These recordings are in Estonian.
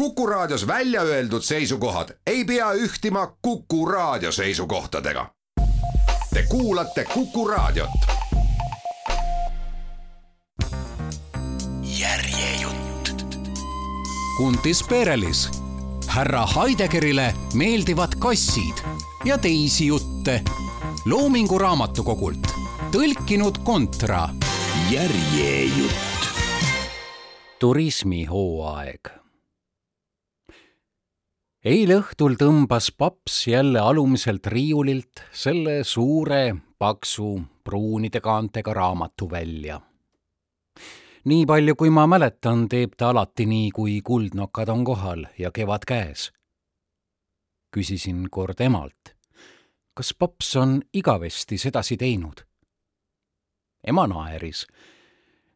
Kuku Raadios välja öeldud seisukohad ei pea ühtima Kuku Raadio seisukohtadega. Te kuulate Kuku Raadiot. järjejutt. Kuntis Perelis, härra Heidegerile meeldivad kassid ja teisi jutte Loomingu Raamatukogult tõlkinud Kontra. järjejutt. turismihooaeg eile õhtul tõmbas paps jälle alumiselt riiulilt selle suure, paksu, pruunide kaantega raamatu välja. nii palju, kui ma mäletan, teeb ta alati nii, kui kuldnokad on kohal ja kevad käes. küsisin kord emalt, kas paps on igavesti sedasi teinud? ema naeris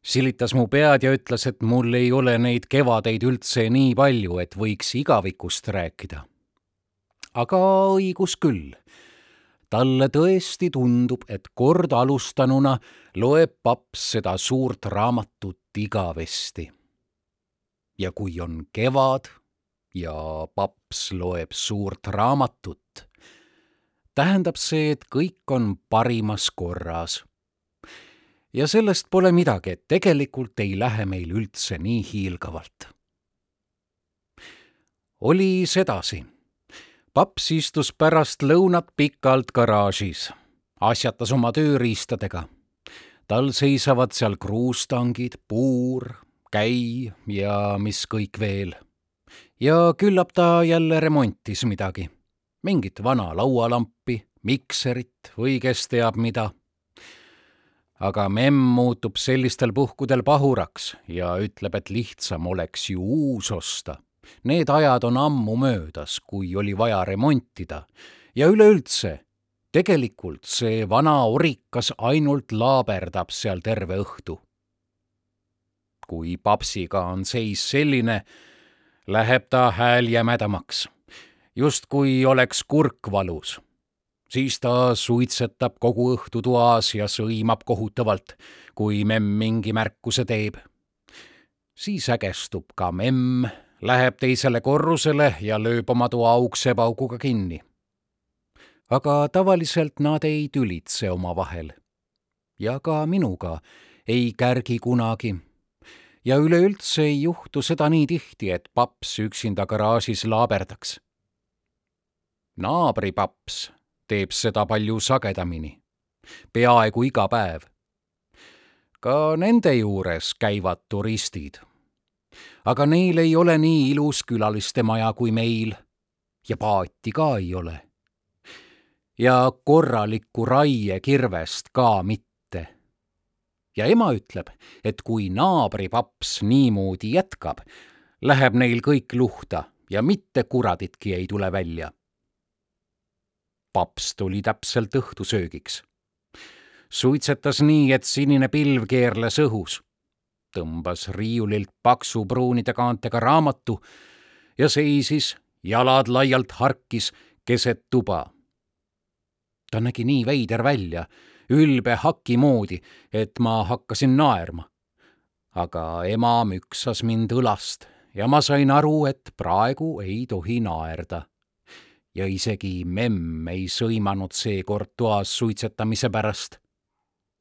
silitas mu pead ja ütles, et mul ei ole neid kevadeid üldse nii palju, et võiks igavikust rääkida. aga õigus küll. talle tõesti tundub, et kord alustanuna loeb paps seda suurt raamatut igavesti. ja kui on kevad ja paps loeb suurt raamatut, tähendab see, et kõik on parimas korras ja sellest pole midagi, et tegelikult ei lähe meil üldse nii hiilgavalt. oli sedasi. paps istus pärast lõunat pikalt garaažis, asjatas oma tööriistadega. tal seisavad seal kruustangid, puur, käi ja mis kõik veel. ja küllap ta jälle remontis midagi, mingit vana laualampi, mikserit või kes teab mida aga memm muutub sellistel puhkudel pahuraks ja ütleb, et lihtsam oleks ju uus osta. Need ajad on ammu möödas, kui oli vaja remontida ja üleüldse, tegelikult see vana orikas ainult laaberdab seal terve õhtu. kui papsiga on seis selline, läheb ta hääl jämedamaks, justkui oleks kurk valus siis ta suitsetab kogu õhtu toas ja sõimab kohutavalt, kui memm mingi märkuse teeb. siis ägestub ka memm, läheb teisele korrusele ja lööb oma toa ukse pauguga kinni. aga tavaliselt nad ei tülitse omavahel. ja ka minuga ei kärgi kunagi ja üleüldse ei juhtu seda nii tihti, et paps üksinda garaažis laaberdaks. naabripaps teeb seda palju sagedamini, peaaegu iga päev. ka nende juures käivad turistid. aga neil ei ole nii ilus külalistemaja kui meil ja paati ka ei ole. ja korralikku raiekirvest ka mitte. ja ema ütleb, et kui naabripaps niimoodi jätkab, läheb neil kõik luhta ja mitte kuraditki ei tule välja paps tuli täpselt õhtusöögiks. suitsetas nii, et sinine pilv keerles õhus. tõmbas riiulilt paksu pruunide kaantega raamatu ja seisis, jalad laialt harkis keset tuba. ta nägi nii veider välja, ülbe haki moodi, et ma hakkasin naerma. aga ema müksas mind õlast ja ma sain aru, et praegu ei tohi naerda ja isegi memm ei sõimanud seekord toas suitsetamise pärast.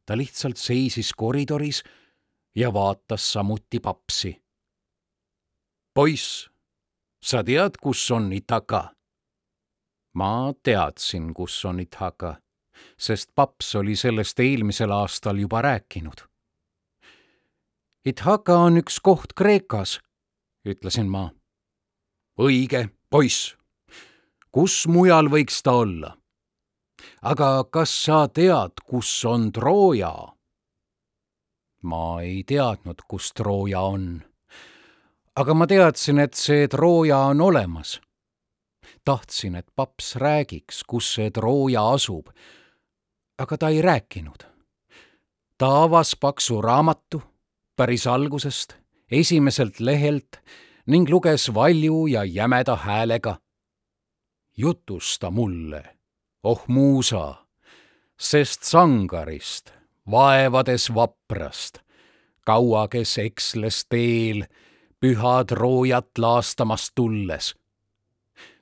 ta lihtsalt seisis koridoris ja vaatas samuti papsi. poiss, sa tead, kus on Itaka? ma teadsin, kus on Itaka, sest paps oli sellest eelmisel aastal juba rääkinud. Ithaka on üks koht Kreekas, ütlesin ma. õige, poiss kus mujal võiks ta olla? aga kas sa tead, kus on Trooja? ma ei teadnud, kus Trooja on. aga ma teadsin, et see Trooja on olemas. tahtsin, et paps räägiks, kus see Trooja asub. aga ta ei rääkinud. ta avas paksu raamatu päris algusest, esimeselt lehelt ning luges valju ja jämeda häälega jutusta mulle, oh muusa, sest sangarist, vaevades vaprast, kaua kes eksles teel, pühad roojat laastamas tulles.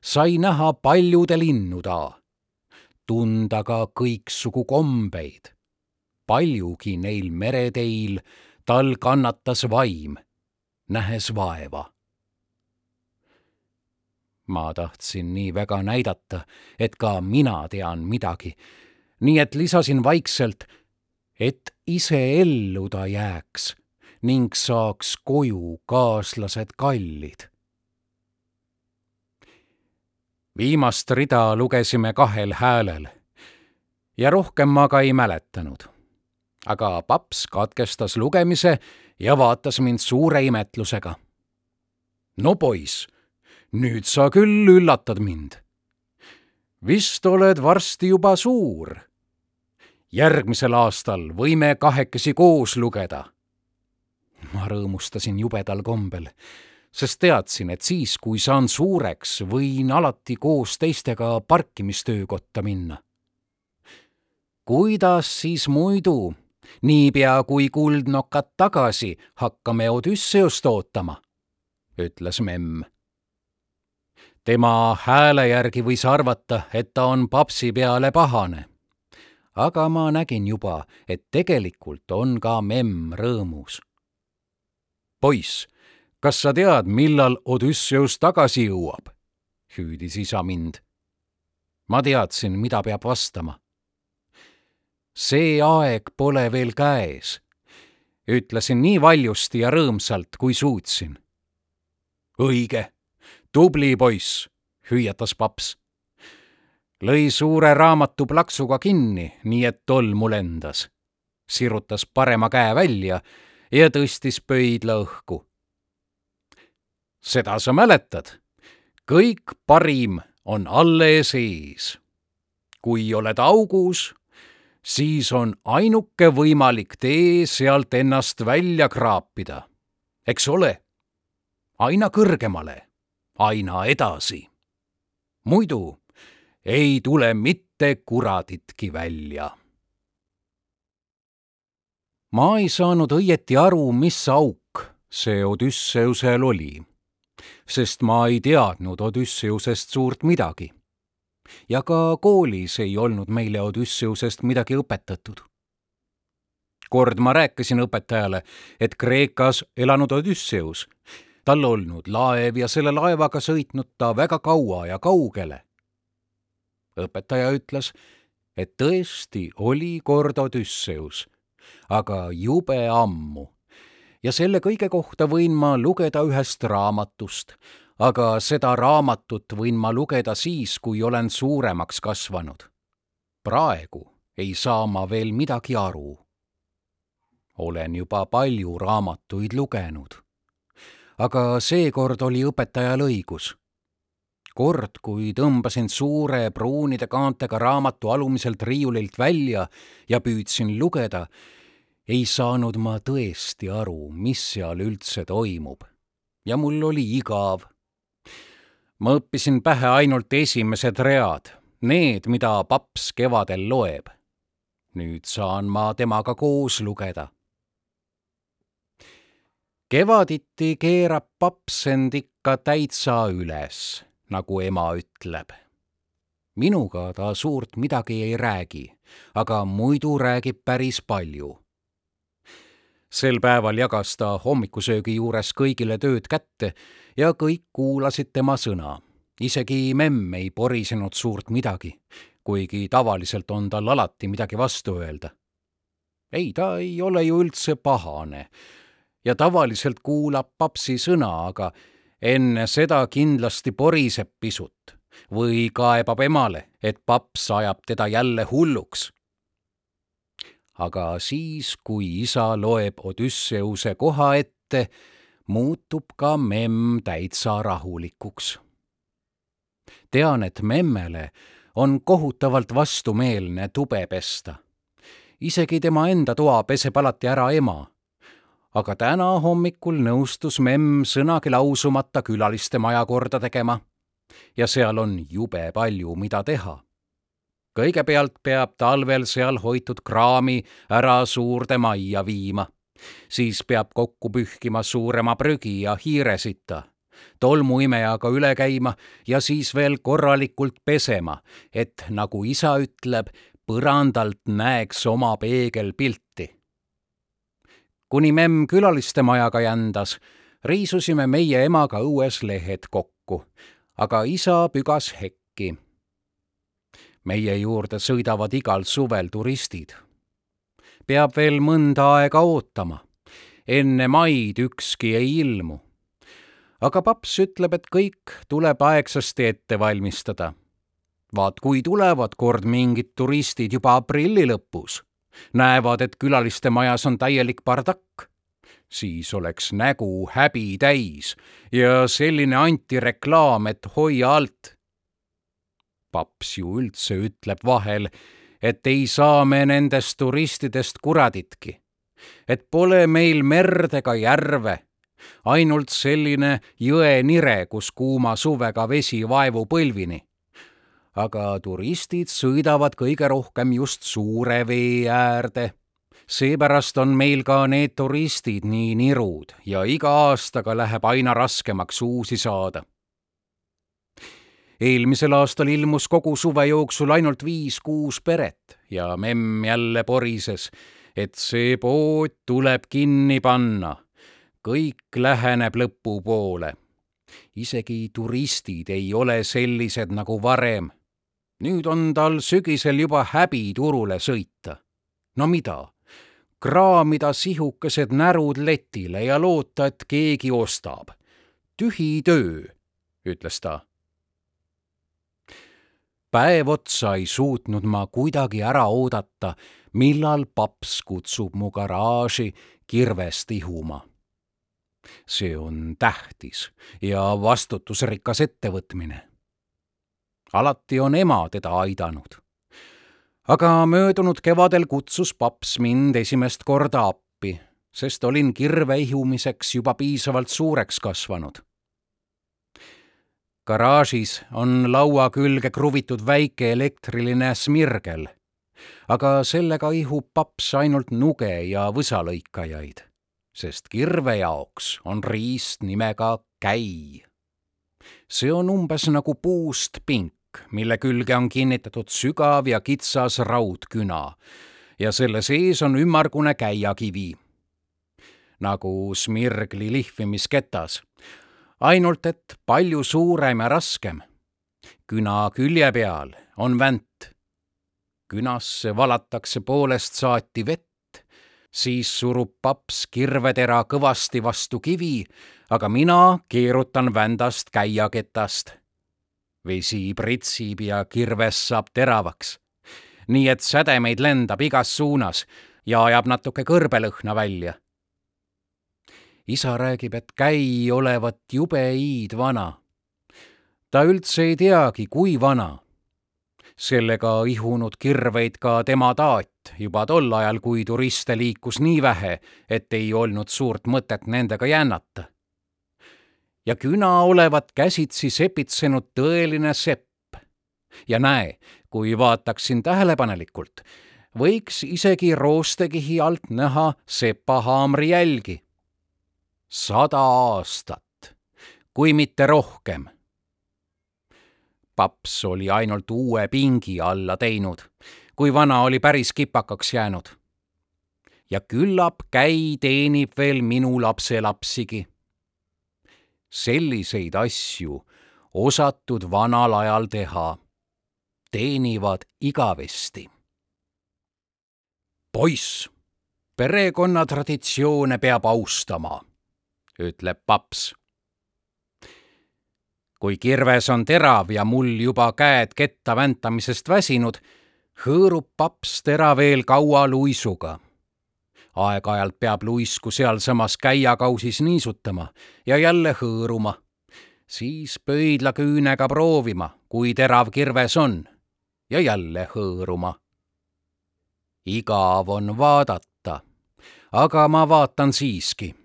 sai näha paljude linnuda, tunda ka kõiksugu kombeid. paljugi neil mereteil tal kannatas vaim, nähes vaeva ma tahtsin nii väga näidata, et ka mina tean midagi. nii et lisasin vaikselt, et ise ellu ta jääks ning saaks koju kaaslased kallid. viimast rida lugesime kahel häälel ja rohkem ma ka ei mäletanud. aga paps katkestas lugemise ja vaatas mind suure imetlusega. no poiss nüüd sa küll üllatad mind. vist oled varsti juba suur. järgmisel aastal võime kahekesi koos lugeda. ma rõõmustasin jubedal kombel, sest teadsin, et siis, kui saan suureks, võin alati koos teistega parkimistöökotta minna. kuidas siis muidu, niipea kui kuldnokad tagasi, hakkame Odüsseust ootama, ütles memm tema hääle järgi võis arvata, et ta on papsi peale pahane. aga ma nägin juba, et tegelikult on ka memm rõõmus. poiss, kas sa tead, millal Odüsseus tagasi jõuab? hüüdis isa mind. ma teadsin, mida peab vastama. see aeg pole veel käes, ütlesin nii valjusti ja rõõmsalt, kui suutsin. õige tubli poiss, hüüatas paps. lõi suure raamatu plaksuga kinni, nii et tolmu lendas. sirutas parema käe välja ja tõstis pöidla õhku. seda sa mäletad. kõik parim on alles ees. kui oled augus, siis on ainuke võimalik tee sealt ennast välja kraapida. eks ole? aina kõrgemale aina edasi. muidu ei tule mitte kuraditki välja. ma ei saanud õieti aru, mis auk see Odüsseusel oli, sest ma ei teadnud Odüsseusest suurt midagi. ja ka koolis ei olnud meile Odüsseusest midagi õpetatud kord ma rääkisin õpetajale, et Kreekas elanud Odüsseus tal olnud laev ja selle laevaga sõitnud ta väga kaua ja kaugele. õpetaja ütles, et tõesti oli kord Odüsseus, aga jube ammu. ja selle kõige kohta võin ma lugeda ühest raamatust, aga seda raamatut võin ma lugeda siis, kui olen suuremaks kasvanud. praegu ei saa ma veel midagi aru. olen juba palju raamatuid lugenud aga seekord oli õpetajal õigus. kord, kui tõmbasin suure pruunide kaantega raamatu alumiselt riiulilt välja ja püüdsin lugeda, ei saanud ma tõesti aru, mis seal üldse toimub. ja mul oli igav. ma õppisin pähe ainult esimesed read, need, mida paps kevadel loeb. nüüd saan ma temaga koos lugeda kevaditi keerab paps end ikka täitsa üles, nagu ema ütleb. minuga ta suurt midagi ei räägi, aga muidu räägib päris palju. sel päeval jagas ta hommikusöögi juures kõigile tööd kätte ja kõik kuulasid tema sõna. isegi memm ei porisenud suurt midagi, kuigi tavaliselt on tal alati midagi vastu öelda. ei, ta ei ole ju üldse pahane ja tavaliselt kuulab papsi sõna, aga enne seda kindlasti poriseb pisut või kaebab emale, et paps ajab teda jälle hulluks. aga siis, kui isa loeb Odüsseuse koha ette, muutub ka memm täitsa rahulikuks. tean, et memmele on kohutavalt vastumeelne tube pesta. isegi tema enda toa peseb alati ära ema aga täna hommikul nõustus memm sõnagi lausumata külaliste maja korda tegema. ja seal on jube palju, mida teha. kõigepealt peab talvel seal hoitud kraami ära suurde majja viima siis peab kokku pühkima suurema prügi ja hiiresita, tolmuimejaga üle käima ja siis veel korralikult pesema, et nagu isa ütleb, põrandalt näeks oma peegelpilti. Kuni memm külaliste majaga jändas, riisusime meie emaga õues lehed kokku, aga isa pügas hekki. meie juurde sõidavad igal suvel turistid peab veel mõnda aega ootama. enne maid ükski ei ilmu. aga paps ütleb, et kõik tuleb aegsasti ette valmistada. vaat kui tulevad kord mingid turistid juba aprilli lõpus, näevad, et külaliste majas on täielik bardakk, siis oleks nägu häbi täis ja selline antireklaam, et hoia alt. paps ju üldse ütleb vahel, et ei saa me nendest turistidest kuraditki. et pole meil merd ega järve, ainult selline jõenire, kus kuuma suvega vesi vaevu põlvini. Aga turistid sõidavad kõige rohkem just suure vee äärde seepärast on meil ka need turistid nii nirud ja iga aastaga läheb aina raskemaks uusi saada eelmisel aastal ilmus kogu suve jooksul ainult viis-kuus peret ja memm jälle porises, et see pood tuleb kinni panna. kõik läheneb lõpupoole. isegi turistid ei ole sellised nagu varem. Nüüd on tal sügisel juba häbi turule sõita. no mida? kraamida sihukesed närud letile ja loota, et keegi ostab. tühi töö, ütles ta päev otsa ei suutnud ma kuidagi ära oodata, millal paps kutsub mu garaaži kirvest ihuma. see on tähtis ja vastutusrikas ettevõtmine. Alati on ema teda aidanud. aga möödunud kevadel kutsus paps mind esimest korda appi, sest olin kirve ihumiseks juba piisavalt suureks kasvanud garaažis on laua külge kruvitud väike elektriline smirgel, aga sellega ihub paps ainult nuge ja võsalõikajaid, sest kirve jaoks on riist nimega käi. see on umbes nagu puust pink, mille külge on kinnitatud sügav ja kitsas raudküna ja selle sees on ümmargune käiakivi nagu smirgli lihvimisketas ainult et palju suurem ja raskem. küna külje peal on vänt. künasse valatakse poolest saati vett, siis surub paps kirvetera kõvasti vastu kivi, aga mina keerutan vändast käiaketast. Vesi pritsib ja kirves saab teravaks. nii et sädemeid lendab igas suunas ja ajab natuke kõrbelõhna välja isa räägib, et käi olevat jube iidvana. ta üldse ei teagi, kui vana. sellega ihunud kirveid ka tema taat juba tol ajal, kui turiste liikus nii vähe, et ei olnud suurt mõtet nendega jännata. Ja küna olevat käsitsi sepitsenud tõeline sepp. ja näe, kui vaataksin tähelepanelikult, võiks isegi roostekihi alt näha sepahaamri jälgi sada aastat, kui mitte rohkem. paps oli ainult uue pingi alla teinud, kui vana oli päris kipakaks jäänud. ja küllap käi teenib veel minu lapselapsigi. Selliseid asju osatud vanal ajal teha, teenivad igavesti. poiss, perekonnatraditsioone peab austama ütleb paps. kui kirves on terav ja mul juba käed ketta väntamisest väsinud, hõõrub paps tera veel kaua luisuga. Aeg-ajalt peab luisku sealsamas käiakausis niisutama ja jälle hõõruma, siis pöidlaküünega proovima, kui terav kirves on ja jälle hõõruma. igav on vaadata, aga ma vaatan siiski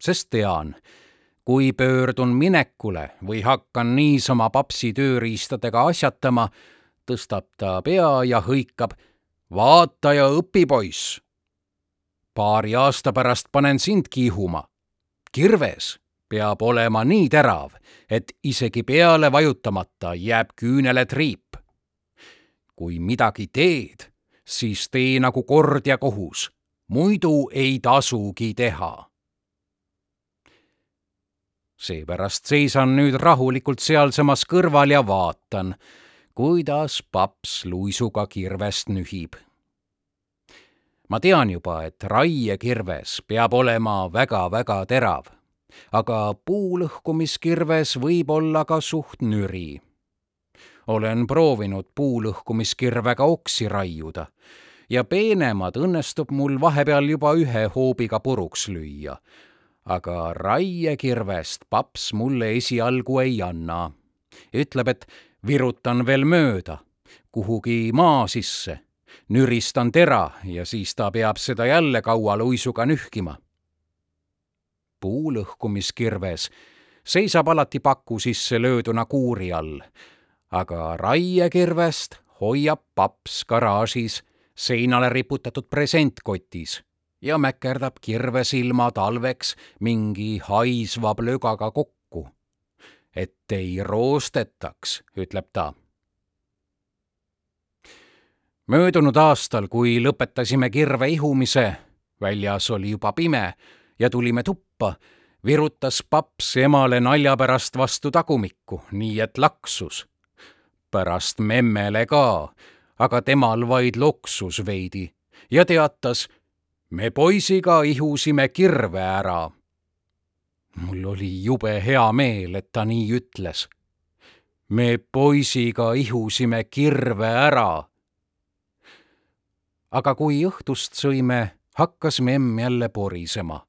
sest tean, kui pöördun minekule või hakkan niisama papsi tööriistadega asjatama, tõstab ta pea ja hõikab. vaata ja õpi, poiss. Paari aasta pärast panen sind kihuma. kirves peab olema nii terav, et isegi peale vajutamata jääb küünele triip. kui midagi teed, siis tee nagu kord ja kohus, muidu ei tasugi teha. seepärast seisan nüüd rahulikult sealsamas kõrval ja vaatan, kuidas paps luisuga kirvest nühib ma tean juba, et raiekirves peab olema väga-väga terav, aga puulõhkumiskirves võib olla ka suht nüri. olen proovinud puulõhkumiskirvega oksi raiuda ja peenemad õnnestub mul vahepeal juba ühe hoobiga puruks lüüa. aga raiekirvest paps mulle esialgu ei anna. ütleb, et virutan veel mööda, kuhugi maa sisse nüristan tera ja siis ta peab seda jälle kaua luisuga nühkima. puulõhkumiskirves seisab alati paku sisse lööduna kuuri all, aga raiekirvest hoiab paps garaažis seinale riputatud presentkotis ja mäkerdab kirvesilma talveks mingi haisva plögaga kokku. et ei roostetaks, ütleb ta möödunud aastal, kui lõpetasime kirve ihumise, väljas oli juba pime ja tulime tuppa, virutas paps emale nalja pärast vastu tagumikku, nii et laksus. pärast memmele ka, aga temal vaid loksus veidi ja teatas, me poisiga ihusime kirve ära. mul oli jube hea meel, et ta nii ütles. me poisiga ihusime kirve ära aga kui õhtust sõime, hakkas memm jälle porisema.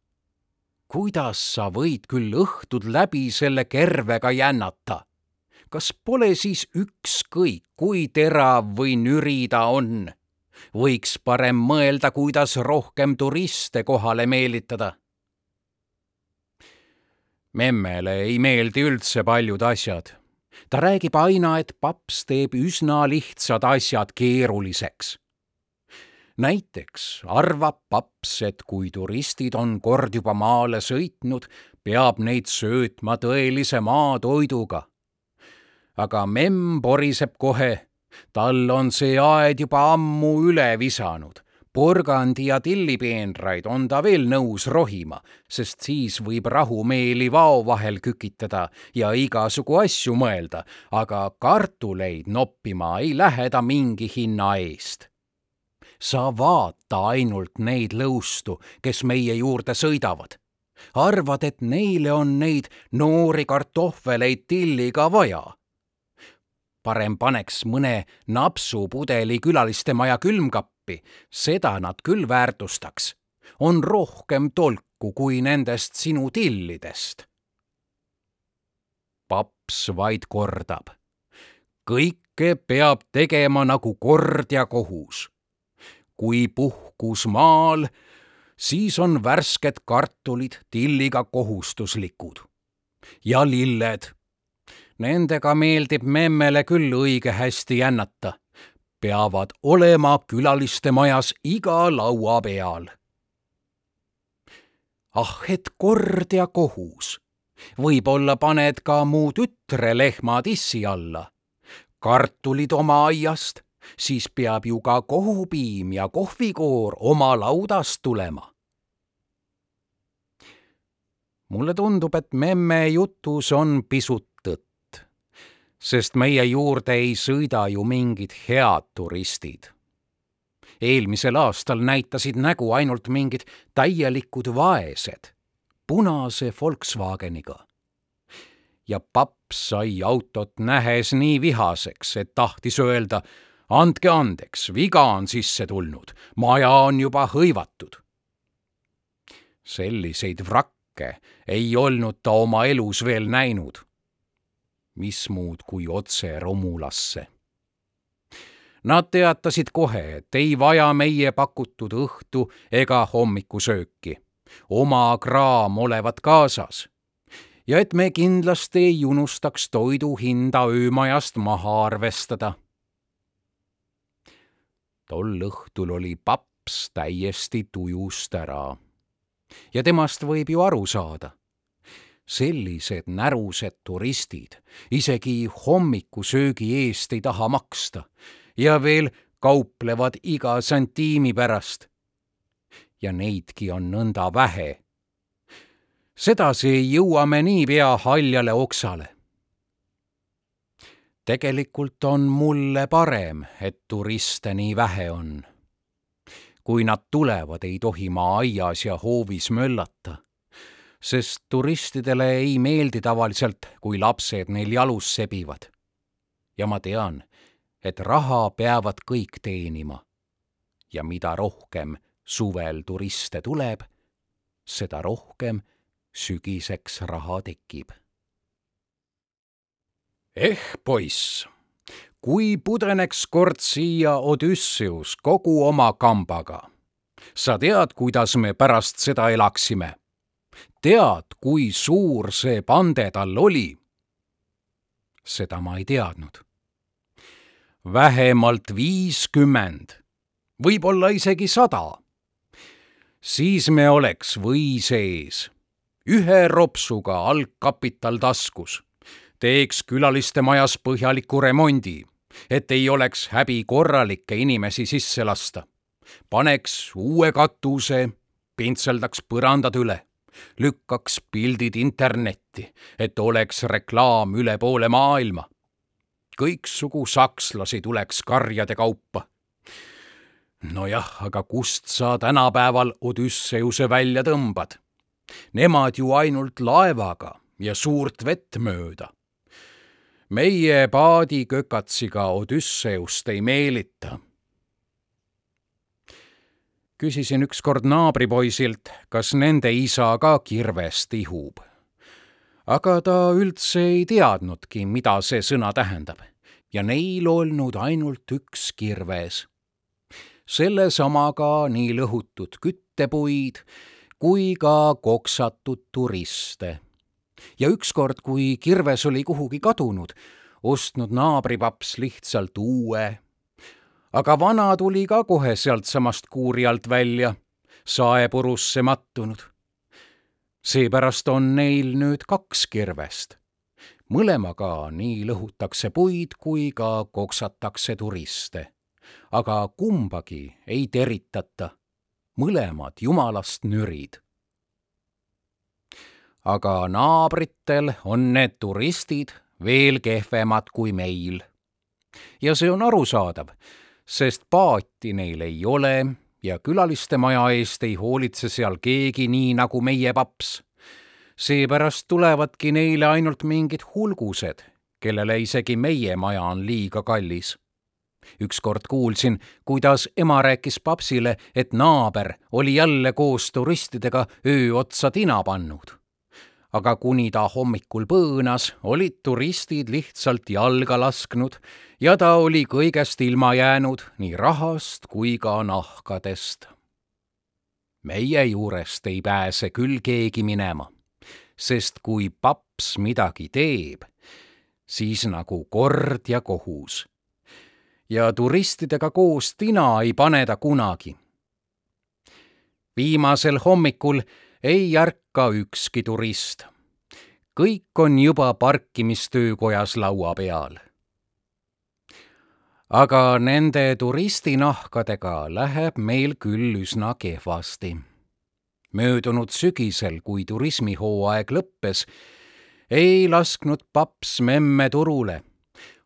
kuidas sa võid küll õhtud läbi selle kervega jännata? kas pole siis ükskõik, kui terav või nüri ta on? võiks parem mõelda, kuidas rohkem turiste kohale meelitada. memmele ei meeldi üldse paljud asjad. ta räägib aina, et paps teeb üsna lihtsad asjad keeruliseks näiteks arvab paps, et kui turistid on kord juba maale sõitnud, peab neid söötma tõelise maatoiduga. aga memm poriseb kohe, tal on see aed juba ammu üle visanud. porgandi ja tillipeenraid on ta veel nõus rohima, sest siis võib rahumeeli vao vahel kükitada ja igasugu asju mõelda, aga kartuleid noppima ei lähe ta mingi hinna eest sa vaata ainult neid lõustu, kes meie juurde sõidavad. arvad, et neile on neid noori kartohveleid tilliga vaja? parem paneks mõne napsupudeli külaliste maja külmkappi, seda nad küll väärtustaks. on rohkem tolku kui nendest sinu tillidest. paps vaid kordab kõike peab tegema nagu kord ja kohus kui puhkus maal, siis on värsked kartulid tilliga kohustuslikud. ja lilled. Nendega meeldib memmele küll õige hästi jännata. peavad olema külaliste majas iga laua peal. ah, et kord ja kohus. võib-olla paned ka mu tütre lehma tissi alla. kartulid oma aiast siis peab ju ka kohupiim ja kohvikoor oma laudast tulema. mulle tundub, et memme jutus on pisut tõtt, sest meie juurde ei sõida ju mingid head turistid. eelmisel aastal näitasid nägu ainult mingid täielikud vaesed punase Volkswageniga ja paps sai autot nähes nii vihaseks, et tahtis öelda andke andeks, viga on sisse tulnud, maja on juba hõivatud. selliseid vrakke ei olnud ta oma elus veel näinud. mis muud kui otse romulasse. Nad teatasid kohe, et ei vaja meie pakutud õhtu ega hommikusööki. oma kraam olevat kaasas ja et me kindlasti ei unustaks toidu hinda öömajast maha arvestada tol õhtul oli paps täiesti tujust ära. ja temast võib ju aru saada. sellised närused turistid isegi hommikusöögi eest ei taha maksta ja veel kauplevad iga santiimi pärast. ja neidki on nõnda vähe. sedasi jõuame niipea haljale oksale tegelikult on mulle parem, et turiste nii vähe on. kui nad tulevad, ei tohi ma aias ja hoovis möllata, sest turistidele ei meeldi tavaliselt, kui lapsed neil jalus sebivad. ja ma tean, et raha peavad kõik teenima. ja mida rohkem suvel turiste tuleb, seda rohkem sügiseks raha tekib eh, poiss, kui pudeneks kord siia Odüsseus kogu oma kambaga, sa tead, kuidas me pärast seda elaksime? tead, kui suur see pande tal oli? seda ma ei teadnud. vähemalt viiskümmend, võib-olla isegi sada. siis me oleks või sees, ühe ropsuga algkapital taskus teeks külaliste majas põhjaliku remondi, et ei oleks häbi korralikke inimesi sisse lasta. paneks uue katuse, pintseldaks põrandad üle, lükkaks pildid internetti, et oleks reklaam üle poole maailma. kõiksugu sakslasi tuleks karjade kaupa nojah, aga kust sa tänapäeval Odüsseuse välja tõmbad? Nemad ju ainult laevaga ja suurt vett mööda meie paadikökatsiga Odüsseust ei meelita. küsisin ükskord naabripoisilt, kas nende isa ka kirvest ihub. aga ta üldse ei teadnudki, mida see sõna tähendab ja neil olnud ainult üks kirves. sellesamaga nii lõhutud küttepuid kui ka koksatud turiste ja ükskord, kui kirves oli kuhugi kadunud, ostnud naabripaps lihtsalt uue. aga vana tuli ka kohe sealtsamast kuuri alt välja, saepurusse mattunud. seepärast on neil nüüd kaks kirvest. mõlemaga nii lõhutakse puid kui ka koksatakse turiste. aga kumbagi ei teritata. mõlemad jumalast nürid aga naabritel on need turistid veel kehvemad kui meil. ja see on arusaadav, sest paati neil ei ole ja külaliste maja eest ei hoolitse seal keegi nii nagu meie paps. seepärast tulevadki neile ainult mingid hulgused, kellele isegi meie maja on liiga kallis ükskord kuulsin, kuidas ema rääkis papsile, et naaber oli jälle koos turistidega öö otsa tina pannud aga kuni ta hommikul põõnas, olid turistid lihtsalt jalga lasknud ja ta oli kõigest ilma jäänud, nii rahast kui ka nahkadest. meie juurest ei pääse küll keegi minema, sest kui paps midagi teeb, siis nagu kord ja kohus. ja turistidega koos tina ei pane ta kunagi. viimasel hommikul ei ärka ükski turist. kõik on juba parkimistöökojas laua peal. aga nende turistinahkadega läheb meil küll üsna kehvasti. möödunud sügisel, kui turismihooaeg lõppes, ei lasknud paps memme turule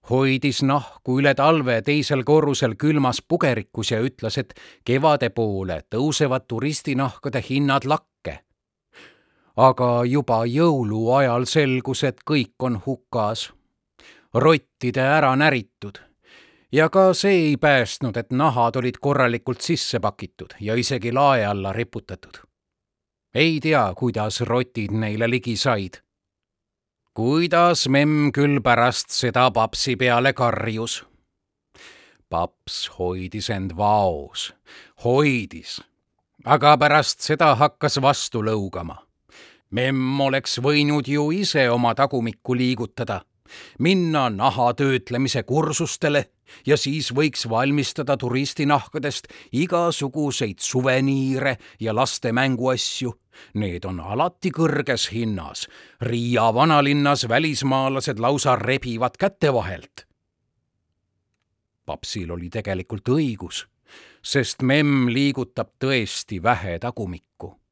hoidis nahku üle talve teisel korrusel külmas pugerikus ja ütles, et kevade poole tõusevad turistinahkade hinnad lakke aga juba jõuluajal selgus, et kõik on hukas, rottide ära näritud ja ka see ei päästnud, et nahad olid korralikult sisse pakitud ja isegi lae alla riputatud. ei tea, kuidas rotid neile ligi said. kuidas memm küll pärast seda papsi peale karjus. paps hoidis end vaos, hoidis, aga pärast seda hakkas vastu lõugama memm oleks võinud ju ise oma tagumikku liigutada minna nahatöötlemise kursustele ja siis võiks valmistada turistinahkadest igasuguseid suveniire ja laste mänguasju. Need on alati kõrges hinnas. Riia vanalinnas välismaalased lausa rebivad käte vahelt. papsil oli tegelikult õigus, sest memm liigutab tõesti vähe tagumikku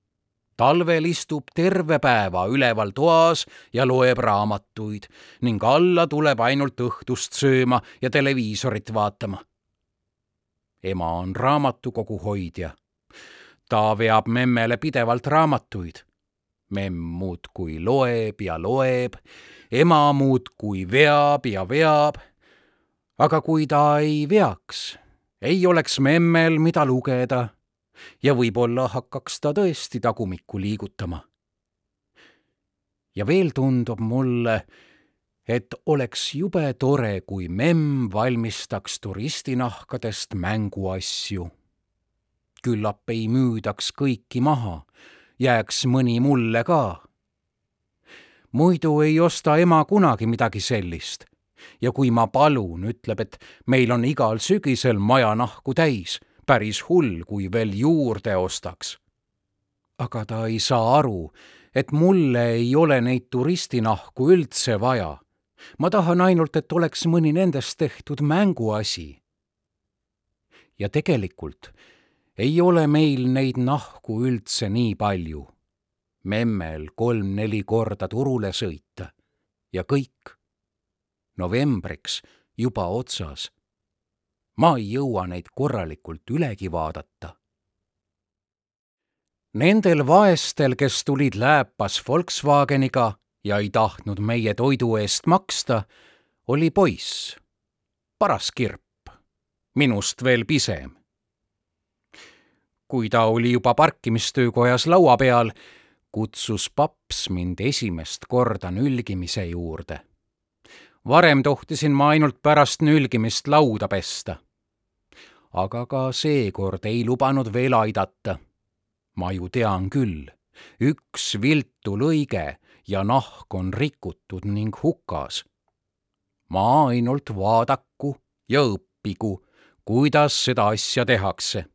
talvel istub terve päeva üleval toas ja loeb raamatuid ning alla tuleb ainult õhtust sööma ja televiisorit vaatama. ema on raamatukogu hoidja. ta veab memmele pidevalt raamatuid. memm muudkui loeb ja loeb, ema muudkui veab ja veab. aga kui ta ei veaks, ei oleks memmel, mida lugeda ja võib-olla hakkaks ta tõesti tagumikku liigutama. ja veel tundub mulle, et oleks jube tore, kui memm valmistaks turistinahkadest mänguasju. küllap ei müüdaks kõiki maha, jääks mõni mulle ka. muidu ei osta ema kunagi midagi sellist ja kui ma palun, ütleb, et meil on igal sügisel majanahku täis päris hull, kui veel juurde ostaks. aga ta ei saa aru, et mulle ei ole neid turistinahku üldse vaja. ma tahan ainult, et oleks mõni nendest tehtud mänguasi. ja tegelikult ei ole meil neid nahku üldse nii palju. memmel kolm-neli korda turule sõita ja kõik. novembriks juba otsas ma ei jõua neid korralikult ülegi vaadata. Nendel vaestel, kes tulid lääpas Volkswageniga ja ei tahtnud meie toidu eest maksta, oli poiss, paras kirp, minust veel pisem. kui ta oli juba parkimistöökojas laua peal, kutsus paps mind esimest korda nülgimise juurde varem tohtisin ma ainult pärast nülgimist lauda pesta. aga ka seekord ei lubanud veel aidata. ma ju tean küll, üks viltu lõige ja nahk on rikutud ning hukas. ma ainult vaadaku ja õppigu, kuidas seda asja tehakse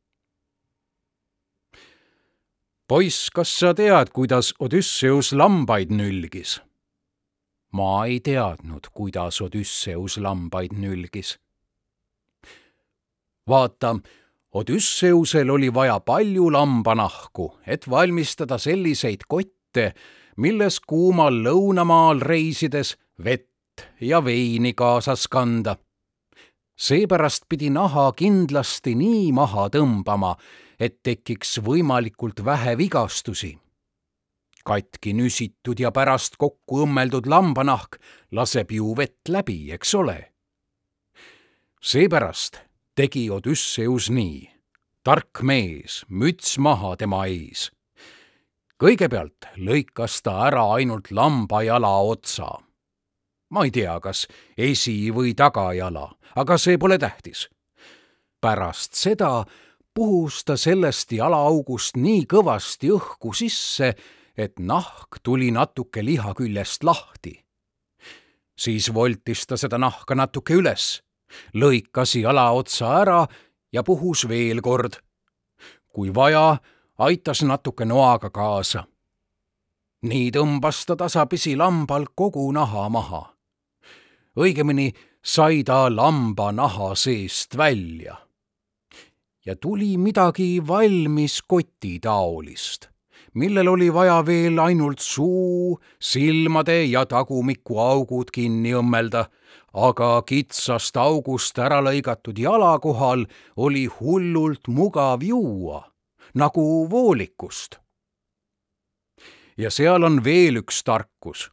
poiss, kas sa tead, kuidas Odüsseus lambaid nülgis? Ma ei teadnud, kuidas Odüsseus lambaid nülgis. vaata, Odüsseusel oli vaja palju lambanahku, et valmistada selliseid kotte, milles kuumal lõunamaal reisides vett ja veini kaasas kanda. seepärast pidi naha kindlasti nii maha tõmbama, et tekiks võimalikult vähe vigastusi katki nüsitud ja pärast kokku õmmeldud lambanahk laseb ju vett läbi, eks ole. seepärast tegi Odüsseus nii. tark mees, müts maha tema ees. kõigepealt lõikas ta ära ainult lambajala otsa. ma ei tea, kas esi- või tagajala, aga see pole tähtis. pärast seda puhus ta sellest jalaaugust nii kõvasti õhku sisse, et nahk tuli natuke liha küljest lahti. siis voltis ta seda nahka natuke üles, lõikas jala otsa ära ja puhus veel kord. kui vaja, aitas natuke noaga kaasa. nii tõmbas ta tasapisi lambal kogu naha maha. õigemini sai ta lamba naha seest välja ja tuli midagi valmis kotitaolist millel oli vaja veel ainult suu, silmade ja tagumiku augud kinni õmmelda, aga kitsast august ära lõigatud jala kohal oli hullult mugav juua, nagu voolikust. ja seal on veel üks tarkus.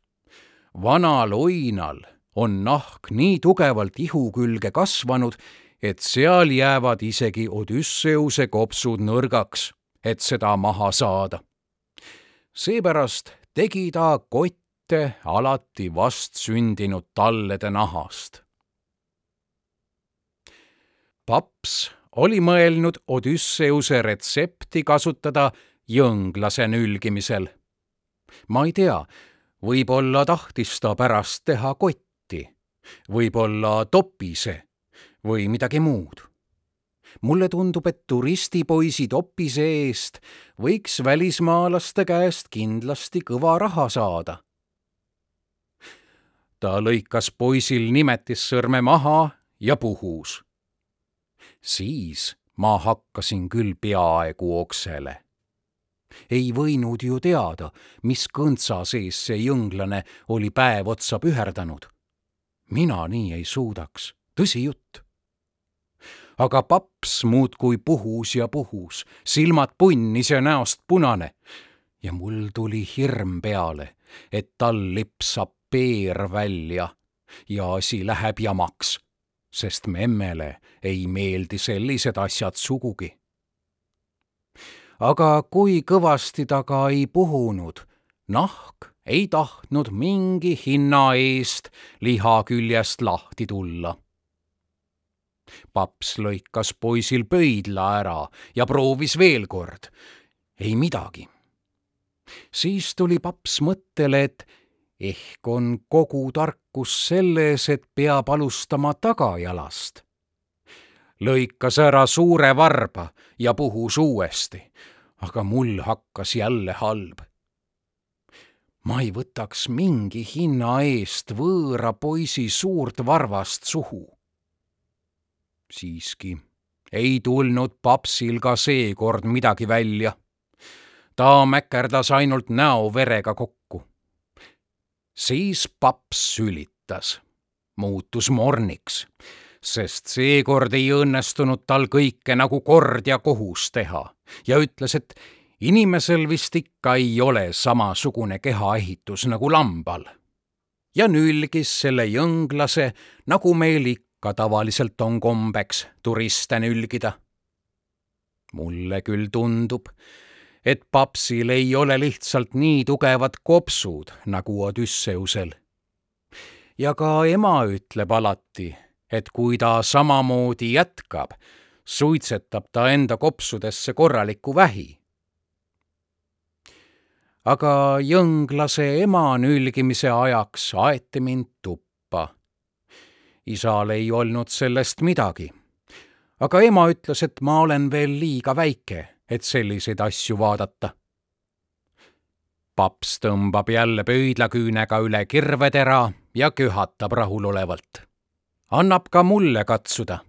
vanal oinal on nahk nii tugevalt ihu külge kasvanud, et seal jäävad isegi Odüsseuse kopsud nõrgaks, et seda maha saada seepärast tegi ta kotte alati vastsündinud tallede nahast. paps oli mõelnud Odüsseuse retsepti kasutada jõnglase nülgimisel. ma ei tea, võib-olla tahtis ta pärast teha kotti. võib-olla Topise või midagi muud. Mulle tundub, et turistipoisi Topise eest võiks välismaalaste käest kindlasti kõva raha saada. ta lõikas poisil nimetissõrme maha ja puhus. siis ma hakkasin küll peaaegu oksele ei võinud ju teada, mis kõntsa sees see jõnglane oli päev otsa püherdanud. mina nii ei suudaks, tõsi jutt. Aga paps muudkui puhus ja puhus, silmad punnis ja näost punane. ja mul tuli hirm peale, et tal lipsab peer välja ja asi läheb jamaks, sest memmele ei meeldi sellised asjad sugugi aga kui kõvasti ta ka ei puhunud, nahk ei tahtnud mingi hinna eest liha küljest lahti tulla. Paps lõikas poisil pöidla ära ja proovis veel kord. ei midagi. siis tuli paps mõttele, et ehk on kogu tarkus selles, et peab alustama tagajalast lõikas ära suure varba ja puhus uuesti, aga mul hakkas jälle halb. ma ei võtaks mingi hinna eest võõra poisi suurt varvast suhu. Siiski ei tulnud papsil ka seekord midagi välja. ta mäkerdas ainult näo verega kokku. siis paps sülitas, muutus morniks sest seekord ei õnnestunud tal kõike nagu kord ja kohus teha ja ütles, et inimesel vist ikka ei ole samasugune kehaehitus nagu lambal. ja nülgis selle jõnglase, nagu meil ikka tavaliselt on kombeks turiste nülgida. mulle küll tundub, et papsil ei ole lihtsalt nii tugevad kopsud nagu Odüsseusel. ja ka ema ütleb alati, et kui ta samamoodi jätkab, suitsetab ta enda kopsudesse korraliku vähi. aga jõnglase ema nülgimise ajaks aeti mind tuppa. Isal ei olnud sellest midagi. aga ema ütles, et ma olen veel liiga väike, et selliseid asju vaadata paps tõmbab jälle pöidlaküünega üle kirvetera ja köhatab rahulolevalt annab ka mulle katsuda.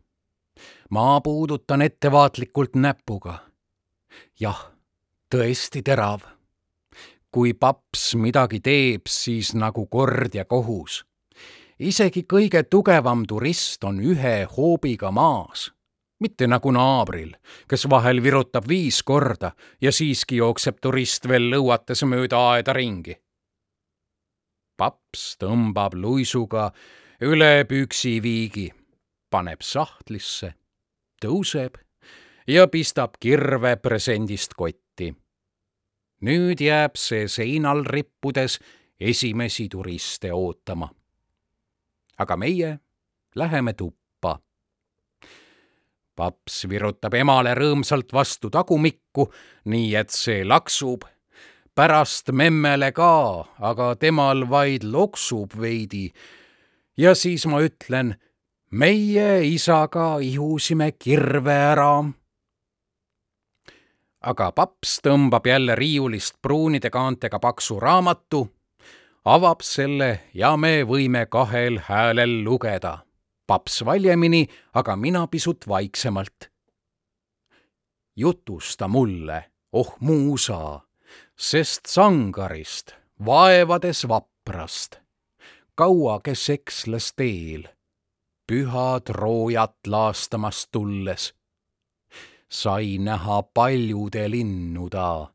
ma puudutan ettevaatlikult näpuga. jah, tõesti terav. kui paps midagi teeb, siis nagu kord ja kohus. Isegi kõige tugevam turist on ühe hoobiga maas mitte nagu naabril, kes vahel virutab viis korda ja siiski jookseb turist veel lõuates mööda aeda ringi. paps tõmbab luisuga üle püksiviigi, paneb sahtlisse, tõuseb ja pistab kirve presendist kotti. nüüd jääb see seinal rippudes esimesi turiste ootama. Aga meie läheme tuppa. paps virutab emale rõõmsalt vastu tagumikku, nii et see laksub pärast memmele ka, aga temal vaid loksub veidi ja siis ma ütlen, meie isaga ihusime kirve ära. aga paps tõmbab jälle riiulist pruunide kaantega paksu raamatu, avab selle ja me võime kahel häälel lugeda. paps valjemini, aga mina pisut vaiksemalt. jutusta mulle, oh muusa, sest sangarist, vaevades vaprast kaua kes eksles teel, püha Troojat laastamas tulles. sai näha paljude linnuda,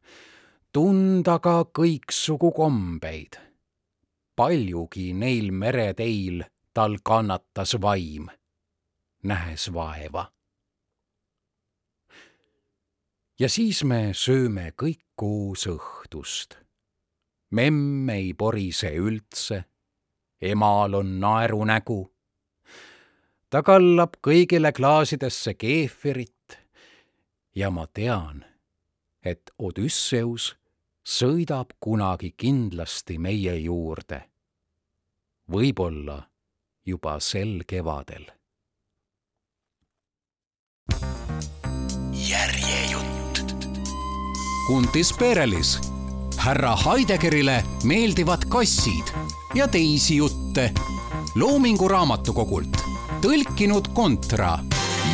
tunda ka kõiksugu kombeid. Paljugi neil mereteil tal kannatas vaim, nähes vaeva. ja siis me sööme kõik koos õhtust. memm ei porise üldse emal on naerunägu. ta kallab kõigile klaasidesse keefirit ja ma tean, et Odüsseus sõidab kunagi kindlasti meie juurde. võib-olla juba sel kevadel. järjejutt. Kuntis Perelis, härra Heidegerile meeldivad kassid ja teisi jutte Loomingu Raamatukogult tõlkinud Kontra.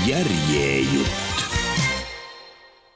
järjejutt